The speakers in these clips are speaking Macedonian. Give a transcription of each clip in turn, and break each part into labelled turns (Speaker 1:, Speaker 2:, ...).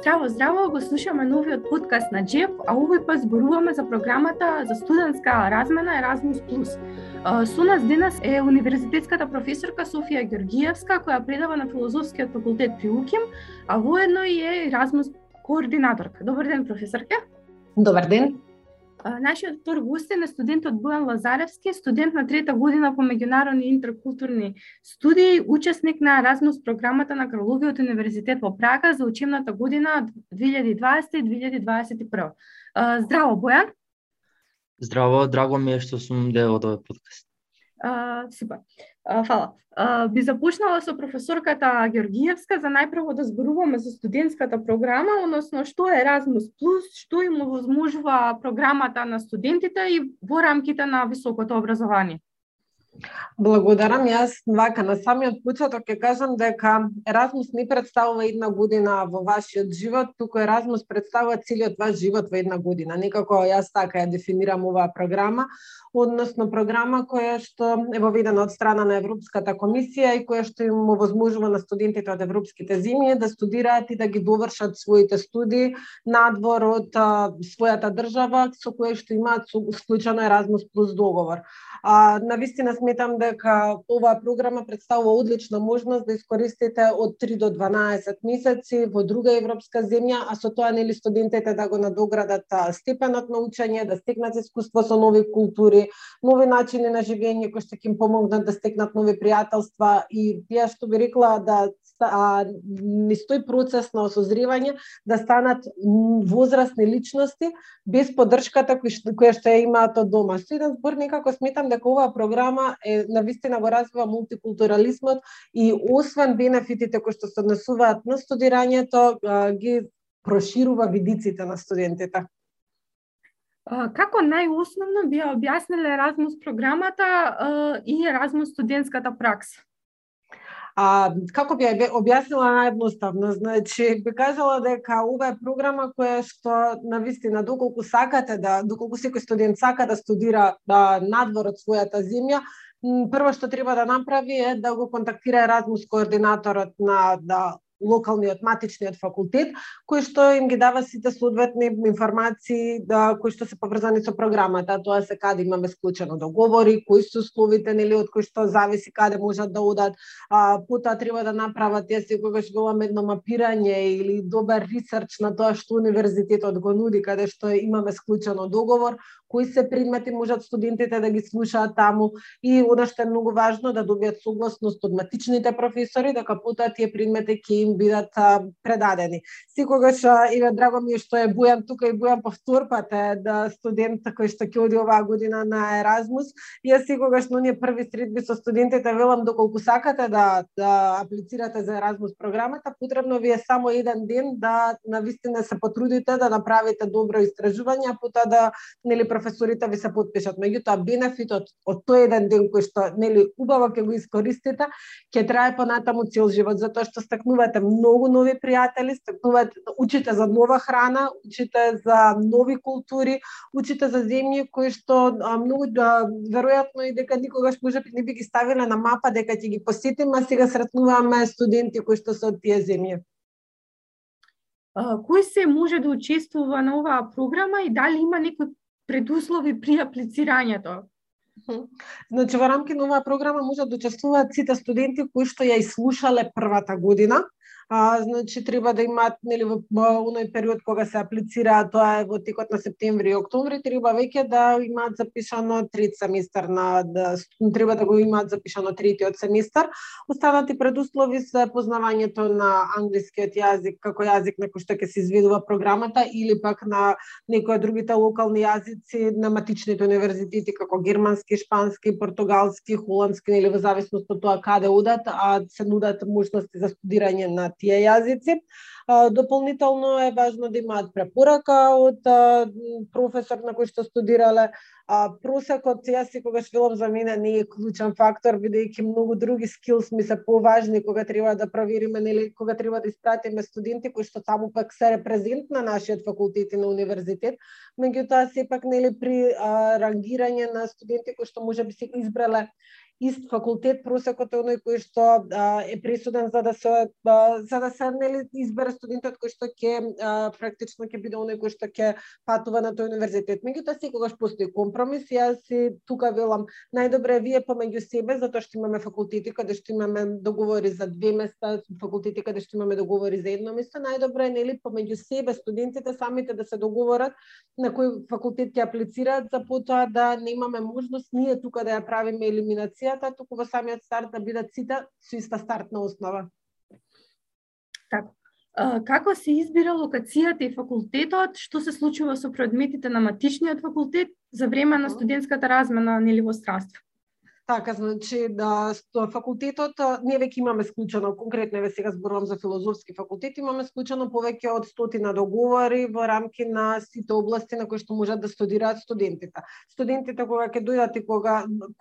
Speaker 1: Здраво, здраво, го слушаме новиот подкаст на Джеп, а овој пат зборуваме за програмата за студентска размена Erasmus+. Со нас денес е универзитетската професорка Софија Георгиевска, која предава на филозофскиот факултет при УКИМ, а воедно и е Erasmus координаторка. Добар ден, професорка.
Speaker 2: Добар ден.
Speaker 1: Нашиот втор гостен е студентот Бојан Лазаревски, студент на трета година по меѓународни интеркултурни студии, учесник на Erasmus програмата на Краловиот универзитет во Прага за учебната година 2020-2021. Здраво, Бојан.
Speaker 3: Здраво, драго ми е што сум дел од овој подкаст.
Speaker 1: А, супер. А, фала. А, би започнала со професорката Георгиевска за најпрво да зборуваме за студентската програма, односно што е Erasmus+, што им овозможува програмата на студентите и во рамките на високото образование.
Speaker 2: Благодарам. Јас вака на самиот почеток ќе кажам дека Еразмус не представува една година во вашиот живот, туку Еразмус представува целиот ваш живот во една година. Некако јас така ја дефинирам оваа програма, односно програма која што е воведена од страна на Европската комисија и која што им овозможува на студентите од европските земји да студираат и да ги довршат своите студии надвор од а, својата држава со која што имаат склучено Еразмус плюс договор. А, на вистина сметам дека оваа програма представува одлична можност да искористите од 3 до 12 месеци во друга европска земја, а со тоа нели студентите да го надоградат степенот на учење, да стекнат искуство со нови култури, нови начини на живење кои што ќе им помогнат да стекнат нови пријателства и ја што би рекла да а, не стои процес на осозревање да станат возрастни личности без поддршката која што ја имаат од дома. Со еден збор некако сметам дека оваа програма е на вистина го развива мултикултурализмот и освен бенефитите кои што се однесуваат на студирањето, ги проширува видиците на студентите.
Speaker 1: Како најосновно би објасниле Еразмус програмата и Еразмус студентската пракса?
Speaker 2: А, како би објаснила наједноставно, значи би кажала дека ова е програма која што на вистина доколку сакате да доколку секој студент сака да студира да, надвор од својата земја, прво што треба да направи е да го контактира Erasmus координаторот на да, локалниот матичниот факултет, кој што им ги дава сите соодветни информации да кои што се поврзани со програмата, тоа се каде имаме склучено договори, кои се условите нели од кои што зависи каде можат да одат, а потоа треба да направат ја секогаш имаме едно мапирање или добар ресерч на тоа што универзитетот го нуди каде што имаме склучено договор, кои се предмети можат студентите да ги слушаат таму и она што е многу важно да добијат согласност од матичните професори дека потоа тие предмети ќе им бидат предадени. Секогаш и драго ми е што е Бујан тука и Бујан по пат е да студент кој што ќе оди оваа година на Еразмус. Ја секогаш но ние први средби со студентите велам доколку сакате да да аплицирате за Еразмус програмата, потребно ви е само еден ден да на вистина се потрудите да направите добро истражување, а потоа да нели професорите ви се подпишат. Меѓутоа бенефитот од тој еден ден кој што нели убаво ќе го искористите, ќе трае понатаму цел живот затоа што стекнувате многу нови пријатели, стекнувате учите за нова храна, учите за нови култури, учите за земји кои што а, многу а, веројатно и дека никогаш може не би ги ставиле на мапа дека ќе ги посетиме, а сега сретнуваме студенти кои што се од тие земји
Speaker 1: кој се може да учествува на оваа програма и дали има некои предуслови при аплицирањето?
Speaker 2: Значи, во рамки на оваа програма можат да учествуваат сите студенти кои што ја слушале првата година, а, значи треба да имаат нели во, оној период кога се аплицира, тоа е во текот на септември и октомври, треба веќе да имаат запишано трет семестар на да треба да го имаат запишано третиот семестар. Останати предуслови се познавањето на англискиот јазик како јазик на кој што ќе се изведува програмата или пак на некои од другите локални јазици на матичните универзитети како германски, шпански, португалски, холандски или во зависност од тоа каде одат, а се нудат можности за студирање на тие јазици. Дополнително е важно да имаат препорака од професор на кој што студирале. Просекот, јас секогаш велам за мене не е клучен фактор, бидејќи многу други скилс ми се поважни кога треба да провериме, нели, кога треба да испратиме студенти кои што таму пак се репрезент на нашиот факултет и на универзитет. Меѓутоа, сепак, нели, при а, рангирање на студенти кои што може би се избрале ист факултет просекот е оној кој што а, е присуден за да се а, за да се нели избере студентот кој што ќе практично ќе биде оној кој што ќе патува на тој универзитет. Меѓутоа секогаш постои компромис. Јас си тука велам најдобре вие помеѓу себе затоа што имаме факултети каде што имаме договори за две места, факултети каде што имаме договори за едно место, најдобре е нели помеѓу себе студентите самите да се договорат на кој факултет ќе аплицираат за потоа да немаме можност ние тука да ја правиме елиминацијата, туку во самиот старт да бидат сите со иста стартна основа.
Speaker 1: Така. Како се избира локацијата и факултетот, што се случува со предметите на матичниот факултет за време на студентската размена нели во странство?
Speaker 2: Така, значи, да, факултетот, ние веќе имаме склучено, конкретно еве сега зборувам за филозофски факултет, имаме склучено повеќе од стотина договори во рамки на сите области на кои што можат да студираат студентите. Студентите кога ќе дојдат и кога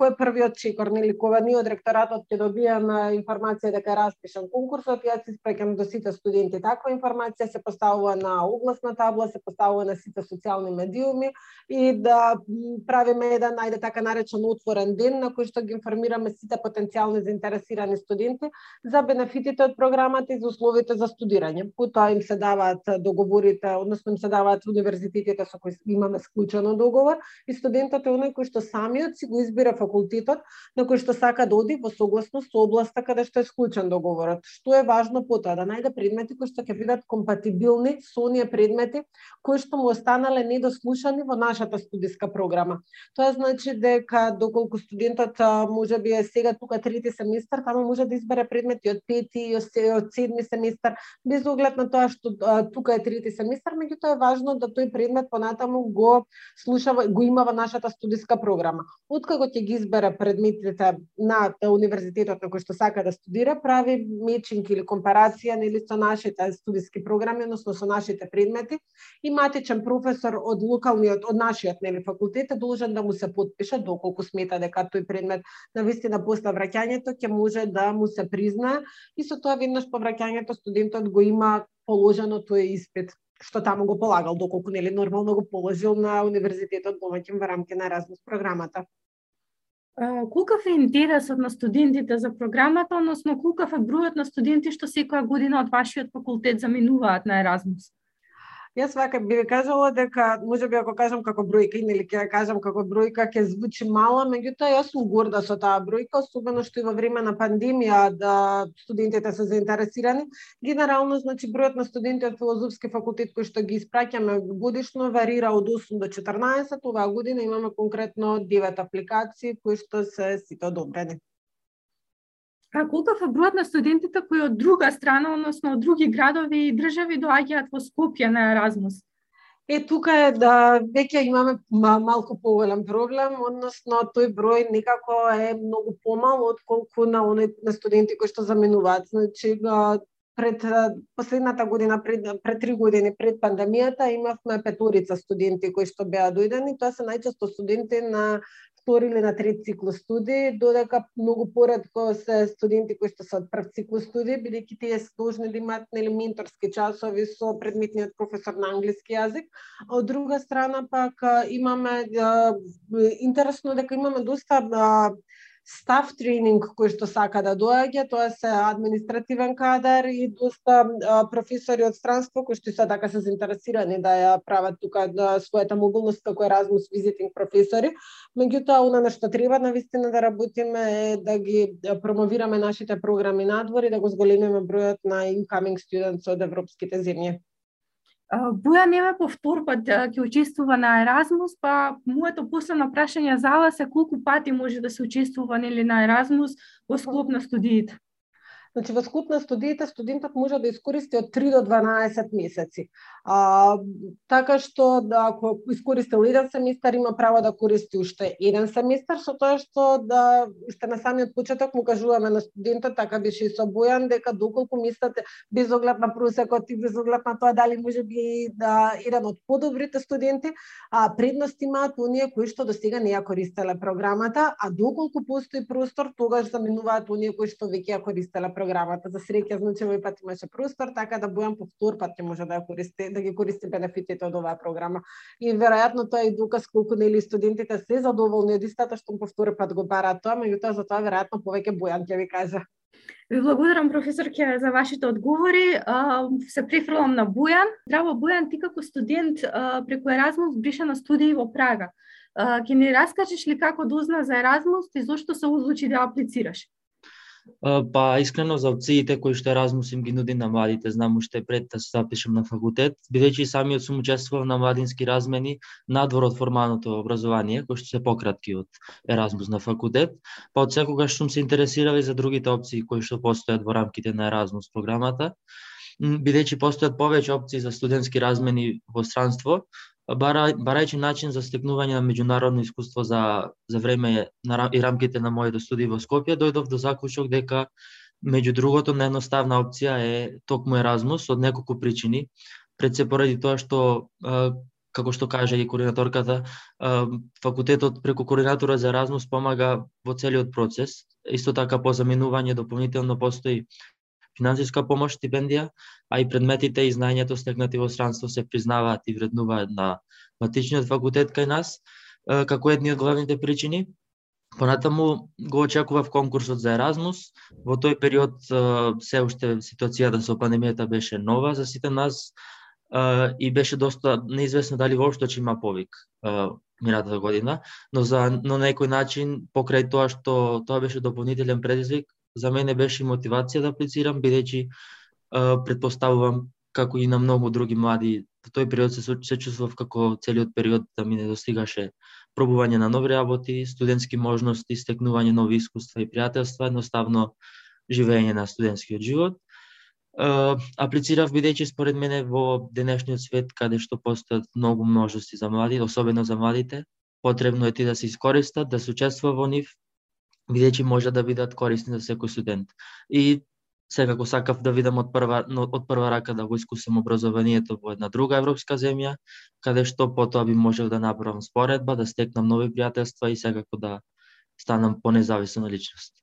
Speaker 2: кој е првиот чекор, нели кога ние од ректоратот ќе добиеме информација дека е распишан конкурсот, јас се спреќам до сите студенти. Таква информација се поставува на огласна табла, се поставува на сите социјални медиуми и да правиме еден најде така наречен отворен ден на кој што ги информираме сите потенцијални заинтересирани студенти за бенефитите од програмата и за условите за студирање. Потоа им се даваат договорите, односно им се даваат универзитетите со кои имаме склучено договор и студентот е оној кој што самиот си го избира факултетот на кој што сака да оди во согласност со областа каде што е склучен договорот. Што е важно потоа да најде предмети кои што ќе бидат компатибилни со оние предмети кои што му останале недослушани во нашата студиска програма. Тоа значи дека доколку студентот може би е сега тука трети семестар, таму може да избере предмети од пети и од седми семестар, без оглед на тоа што а, тука е трети семестар, меѓутоа е важно да тој предмет понатаму го слушава, го има во нашата студиска програма. Откако ќе ги избере предметите на универзитетот на кој што сака да студира, прави мечинг или компарација нели со нашите студиски програми, односно со нашите предмети и матичен професор од локалниот, од нашиот нели факултет е должен да му се подпише доколку смета дека тој предмет Да на вистина после враќањето ќе може да му се призна и со тоа веднаш по враќањето студентот го има положено тој испит што таму го полагал, доколку нели нормално го положил на универзитетот домаќин во рамки на Erasmus програмата.
Speaker 1: Колкав е интересот на студентите за програмата, односно колкав е бројот на студенти што секоја година од вашиот факултет заминуваат на Еразмус?
Speaker 2: Јас вака би ви кажала дека може би ако кажам како бројка или ќе кажам како бројка ќе звучи мала, меѓутоа јас сум горда со таа бројка, особено што и во време на пандемија да студентите се заинтересирани. Генерално значи бројот на студенти од филозофски факултет кои што ги испраќаме годишно варира од 8 до 14, оваа година имаме конкретно 9 апликации кои што се сите одобрени.
Speaker 1: А колков е бројот на студентите кои од друга страна, односно од други градови и држави доаѓаат во Скопје на Еразмус?
Speaker 2: Е, тука е да веќе имаме малку поголем проблем, односно тој број некако е многу помал од колку на оне на студенти кои што заминуваат, Значи, пред последната година, пред, пред три години пред пандемијата, имавме петорица студенти кои што беа дојдени. Тоа се најчесто студенти на втори или на трет циклус студии, додека многу поредко се студенти кои што се од прв циклус студии, бидејќи тие се должни да имаат нели менторски часови со предметниот професор на англиски јазик. А од друга страна пак имаме интересно дека имаме доста Став тренинг кој што сака да доаѓа, тоа се административен кадар и доста професори од странство кои што се така се заинтересирани да ја прават тука да, својата мобилност како Erasmus visiting професори. Меѓутоа, она на што треба на вистина да работиме е да ги промовираме нашите програми надвор и да го зголемиме бројот на incoming students од европските земји.
Speaker 1: Буја повтор пат ќе учествува на Еразмус, па моето последно прашање за вас е колку пати може да се учествува нели на Еразмус во склоп на студиите?
Speaker 2: Значи, во склоп на студиите, студентот може да искористи од 3 до 12 месеци. А, така што, да, ако искористил еден семестар, има право да користи уште еден семестар, со тоа што да, уште на самиот почеток му кажуваме на студентот, така беше и со Бојан, дека доколку мислите, без оглед на просекот и без оглед на тоа дали може би да еден од подобрите студенти, а предност имаат оние кои што до сега не ја користеле програмата, а доколку постои простор, тогаш заминуваат оние кои што веќе ја користеле програмата. За среќа, значи овој пат имаше простор, така да Бојан повтор пат не може да користи да да ги користи бенефитите од оваа програма. И веројатно тоа е доказ колку нели студентите се задоволни од истата што по повтори пат го бараат тоа, меѓутоа за тоа веројатно повеќе Бојан ќе ви каже.
Speaker 1: Ви благодарам, професорке, за вашите одговори. Се префрлам на Бујан. Здраво, Бујан, ти како студент преку Еразмус бриша на студии во Прага. Ке ни раскажеш ли како дозна за Еразмус и зошто се одлучи да аплицираш?
Speaker 3: Па искрено за опциите кои што Размусим ги нуди на младите, знам уште пред да се запишам на факултет, бидејќи самиот сум учествувал на младински размени надвор од формалното образование, кои што се пократки од Еразмус на факултет, па од секогаш сум се интересирал и за другите опции кои што постојат во рамките на Еразмус програмата. Бидејќи постојат повеќе опции за студентски размени во странство, бара, барајќи начин за стекнување на меѓународно искуство за, за време на, и рамките на моите студии во Скопје, дојдов до заклучок дека меѓу другото најноставна опција е токму Еразмус од неколку причини. Пред се поради тоа што како што каже и координаторката, факултетот преку координатора за Еразмус помага во целиот процес. Исто така по заминување дополнително постои финансиска помош, стипендија, а и предметите и знаењето стекнати во странство се признаваат и вреднуваат на матичниот факултет кај нас, како едни од главните причини. Понатаму го очекував конкурсот за Еразмус. Во тој период се уште ситуацијата со пандемијата беше нова за сите нас и беше доста неизвестно дали воопшто ќе има повик минатата година, но за но на некој начин покрај тоа што тоа беше дополнителен предизвик, за мене беше мотивација да аплицирам, бидејќи предпоставувам како и на многу други млади, во тој период се, се чувствував како целиот период да ми не достигаше пробување на нови работи, студентски можности, стекнување нови искуства и пријателства, едноставно живење на студентскиот живот. аплицирав бидејќи според мене во денешниот свет каде што постојат многу можности за млади, особено за младите, потребно е ти да се искористат, да се учествува во нив, бидејќи може да бидат корисни за секој студент. И секако сакав да видам од прва, од прва рака да го искусам образованието во една друга европска земја, каде што потоа би можел да направам споредба, да стекнам нови пријателства и секако да станам понезависна личност.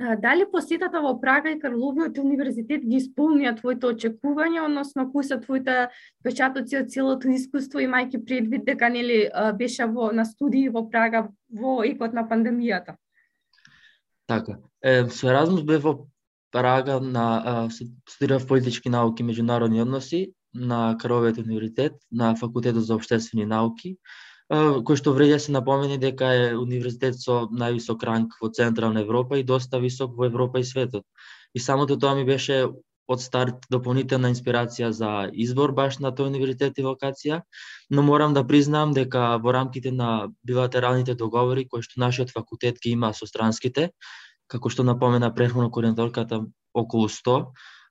Speaker 1: Дали посетата во Прага и Карловиот универзитет ги исполнија твоите очекувања, односно кои се твоите печатоци од целото искуство, имајќи предвид дека нели беше во на студии во Прага во екот на пандемијата?
Speaker 3: Така, е, со Еразмус бев во Прага на студирав политички науки и меѓународни односи на Карловиот универзитет, на факултетот за општествени науки, кој што вреди да се напомени дека е универзитет со највисок ранг во Централна Европа и доста висок во Европа и светот. И самото тоа ми беше од старт дополнителна инспирација за избор баш на тој универзитет и локација, но морам да признам дека во рамките на билатералните договори кои што нашиот факултет ги има со странските, како што напомена претходно координаторката околу 100,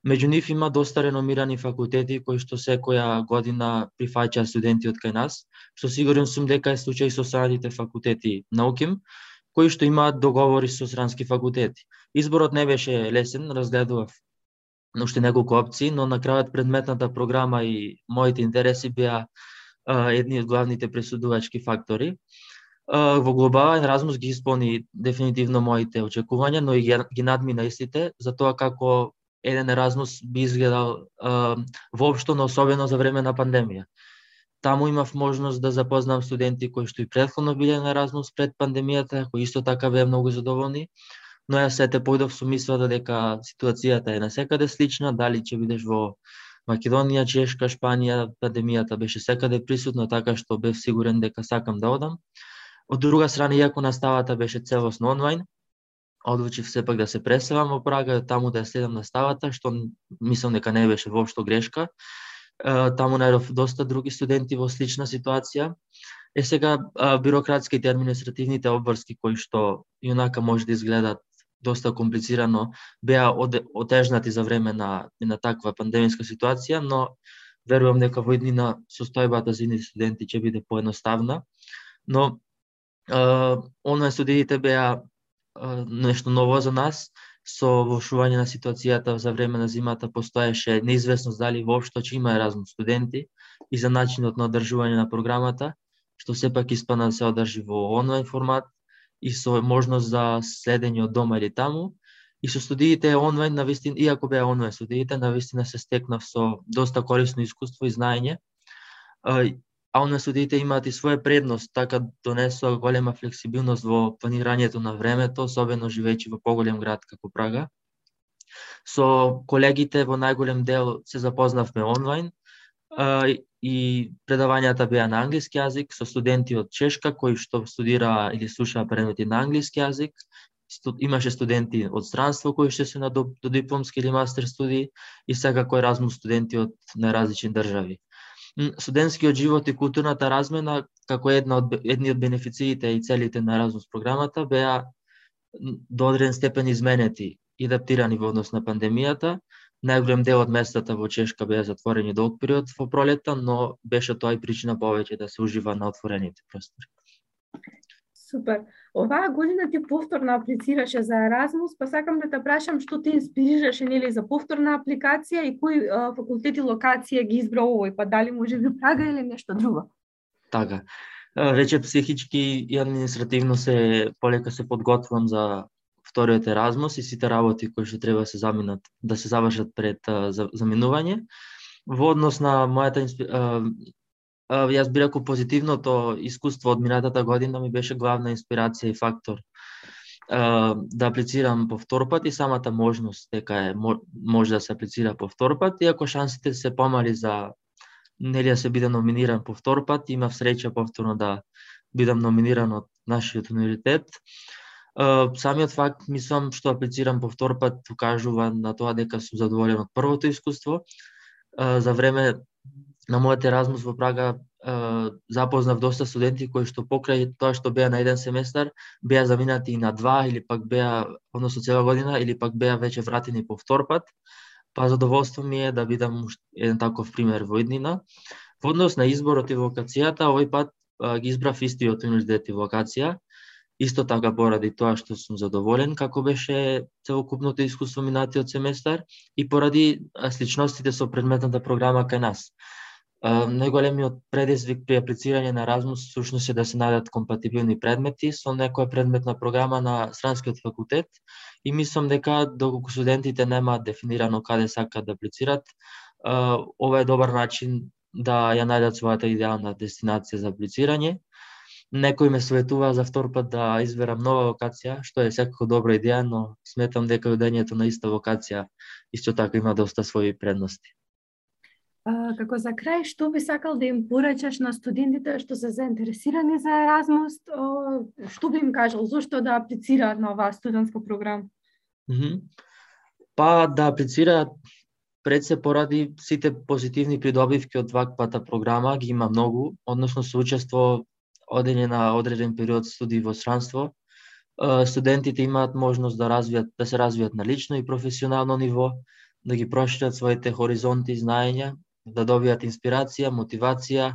Speaker 3: меѓу нив има доста реномирани факултети кои што секоја година прифаќаат студенти од кај нас, што сигурен сум дека е случај со останатите факултети науким, кои што имаат договори со странски факултети. Изборот не беше лесен, разгледував уште неколку опции, но на крајот предметната програма и моите интереси беа едни од главните пресудувачки фактори. Во глобален размус ги исполни дефинитивно моите очекувања, но и ги надмина истите за тоа како еден Еразмус би изгледал воопшто, но особено за време на пандемија. Таму имав можност да запознам студенти кои што и предходно биле на Еразмус пред пандемијата, кои исто така беа многу задоволни но ја сете појдов со мислата дека ситуацијата е насекаде слична, дали ќе бидеш во Македонија, Чешка, Шпанија, пандемијата беше секаде присутна, така што бев сигурен дека сакам да одам. Од друга страна, иако наставата беше целосно онлайн, одлучив сепак да се преселам во Прага, таму да ја следам наставата, што мислам дека не беше воопшто грешка. Таму најдов доста други студенти во слична ситуација. Е сега бирократските и административните обврски кои што јунака може да изгледат доста комплицирано, беа отежнати за време на, на таква пандемиска ситуација, но верувам дека во иднина состојбата за ините студенти ќе биде поедноставна. Но онлайн студиите беа нешто ново за нас, со влошување на ситуацијата за време на зимата постоеше неизвестност дали воопшто ќе има разум студенти и за начинот на одржување на програмата, што сепак испана да се одржи во онлайн формат, и со можност за следење од дома или таму. И со студиите онлайн, на вистина, иако беа онлайн студиите, на вистина се стекнав со доста корисно искуство и знаење. А онлайн студиите имаат и своја предност, така донесува голема флексибилност во планирањето на времето, особено живејќи во поголем град како Прага. Со колегите во најголем дел се запознавме онлайн, и предавањата беа на англиски јазик со студенти од Чешка кои што студира или слуша предмети на англиски јазик. Имаше студенти од странство кои што се на додипломски или мастер студии и секако Еразмус студенти од на различни држави. Студентскиот живот и културната размена како една од едни од бенефициите и целите на Еразмус програмата беа до одреден степен изменети и адаптирани во однос на пандемијата, Најголем дел од местата во Чешка беа затворени долг период во пролета, но беше тоа и причина повеќе да се ужива на отворените простори.
Speaker 1: Супер. Оваа година ти повторно аплицираше за Еразмус, па сакам да те прашам што ти инспирираше нели за повторна апликација и кои а, факултети локација ги избра овој, па дали може би Прага или нешто друго?
Speaker 3: Така. Веќе психички и административно се полека се подготвувам за вториот Еразмус и сите работи кои што треба да се заминат, да се завршат пред а, за, заминување. Во однос на мојата а, а, јас би рекол позитивното искуство од минатата година ми беше главна инспирација и фактор а, да аплицирам по втор пат и самата можност дека е може да се аплицира по втор пат, иако шансите се помали за нели да се биде номиниран по втор пат, имав среќа повторно да бидам номиниран од нашиот универзитет самиот факт, мислам, што аплицирам по втор пат, укажува на тоа дека сум задоволен од првото искуство. За време на мојот Еразмус во Прага запознав доста студенти кои што покрај тоа што беа на еден семестар, беа заминати и на два или пак беа, односно цела година, или пак беа веќе вратени по втор пат. Па задоволство ми е да видам еден таков пример во иднина. Во однос на изборот и вокацијата, овој пат ги избрав истиот универзитет и вокација Исто така поради тоа што сум задоволен како беше целокупното искуство минатиот семестар и поради сличностите со предметната програма кај нас. Најголемиот предизвик при аплицирање на Размус сушност е да се најдат компатибилни предмети со некоја предметна програма на странскиот факултет и мислам дека доколку студентите немаат дефинирано каде сакаат да аплицират, ова е добар начин да ја најдат својата идеална дестинација за аплицирање Некој ме советува за втор пат да изберам нова локација, што е секако добра идеја, но сметам дека одењето на иста локација исто така има доста своји предности.
Speaker 1: А, како за крај, што би сакал да им порачаш на студентите што се заинтересирани за Еразмус, што би им кажал, зошто да аплицираат на оваа студентска програма?
Speaker 3: Mm -hmm. Па да аплицираат пред се поради сите позитивни придобивки од ваквата програма ги има многу, односно учество одење на одреден период студии во странство, студентите имаат можност да развијат да се развијат на лично и професионално ниво, да ги прошират своите хоризонти, и знаења, да добијат инспирација, мотивација,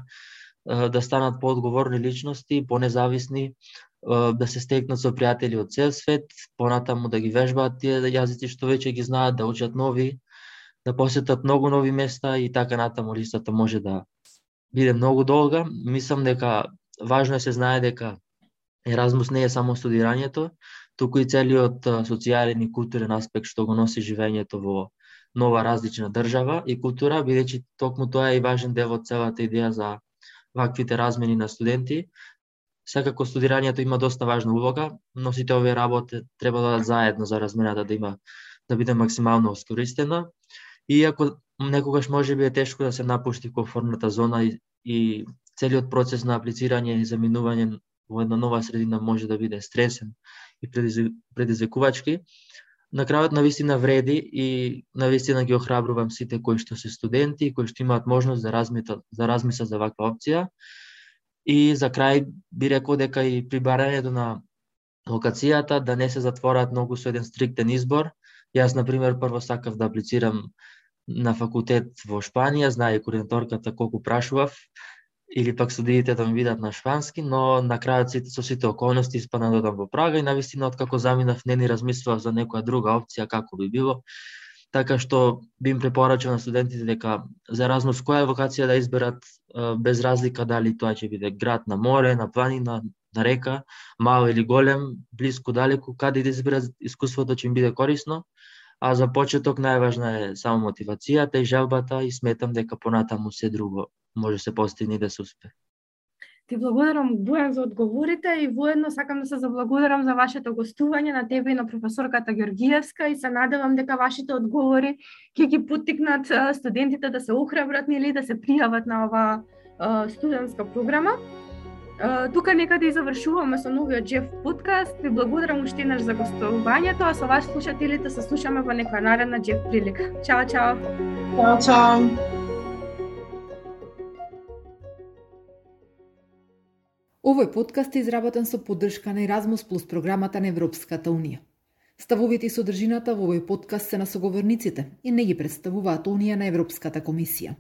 Speaker 3: да станат поодговорни личности, понезависни, да се стекнат со пријатели од цел свет, понатаму да ги вежбаат тие јазици што веќе ги знаат, да учат нови, да посетат многу нови места и така натаму листата може да биде многу долга. Мислам дека важно е да се знае дека Еразмус не е само студирањето, туку и целиот социјален и културен аспект што го носи живењето во нова различна држава и култура, бидејќи токму тоа е и важен дел од целата идеја за ваквите размени на студенти. Секако студирањето има доста важна улога, но сите овие работи треба да дадат заедно за размената да има да биде максимално искористена. Иако некогаш може би е тешко да се напушти комфортната зона и, и целиот процес на аплицирање и заминување во една нова средина може да биде стресен и предизвикувачки. На крајот на вистина вреди и на вистина ги охрабрувам сите кои што се студенти, кои што имаат можност да размислат, да размислат за ваква опција. И за крај би рекол дека и прибарањето на локацијата да не се затворат многу со еден стриктен избор. Јас, на пример, прво сакав да аплицирам на факултет во Шпанија, знае координаторката колку прашував, или пак судиите да ми видат на шпански, но на крајот сите со сите околности испадна да додам во Прага и навистина од како заминав не ни размислував за некоја друга опција како би било. Така што би им препорачал на студентите дека за Еразмус која локација да изберат без разлика дали тоа ќе биде град на море, на планина, на река, мал или голем, близко, далеку, каде да изберат искуството ќе им биде корисно, а за почеток најважна е само мотивацијата и желбата и сметам дека понатаму се друго може се постигне да се успе.
Speaker 1: Ти благодарам Бујан за одговорите и воедно сакам да се заблагодарам за вашето гостување на тебе и на професорката Георгиевска и се надевам дека вашите одговори ќе ги поттикнат студентите да се охрабрат или да се пријават на оваа студентска програма. Тука некаде и завршуваме со новиот Джеф подкаст. Ви благодарам уште еднаш за гостувањето, а со вас слушателите се слушаме во некоја наредна Джеф прилика. Чао, чао.
Speaker 2: Чао, чао.
Speaker 4: Овој подкаст е изработен со поддршка на Erasmus Plus програмата на Европската Унија. Ставовите и содржината во овој подкаст се на соговорниците и не ги представуваат Унија на Европската комисија.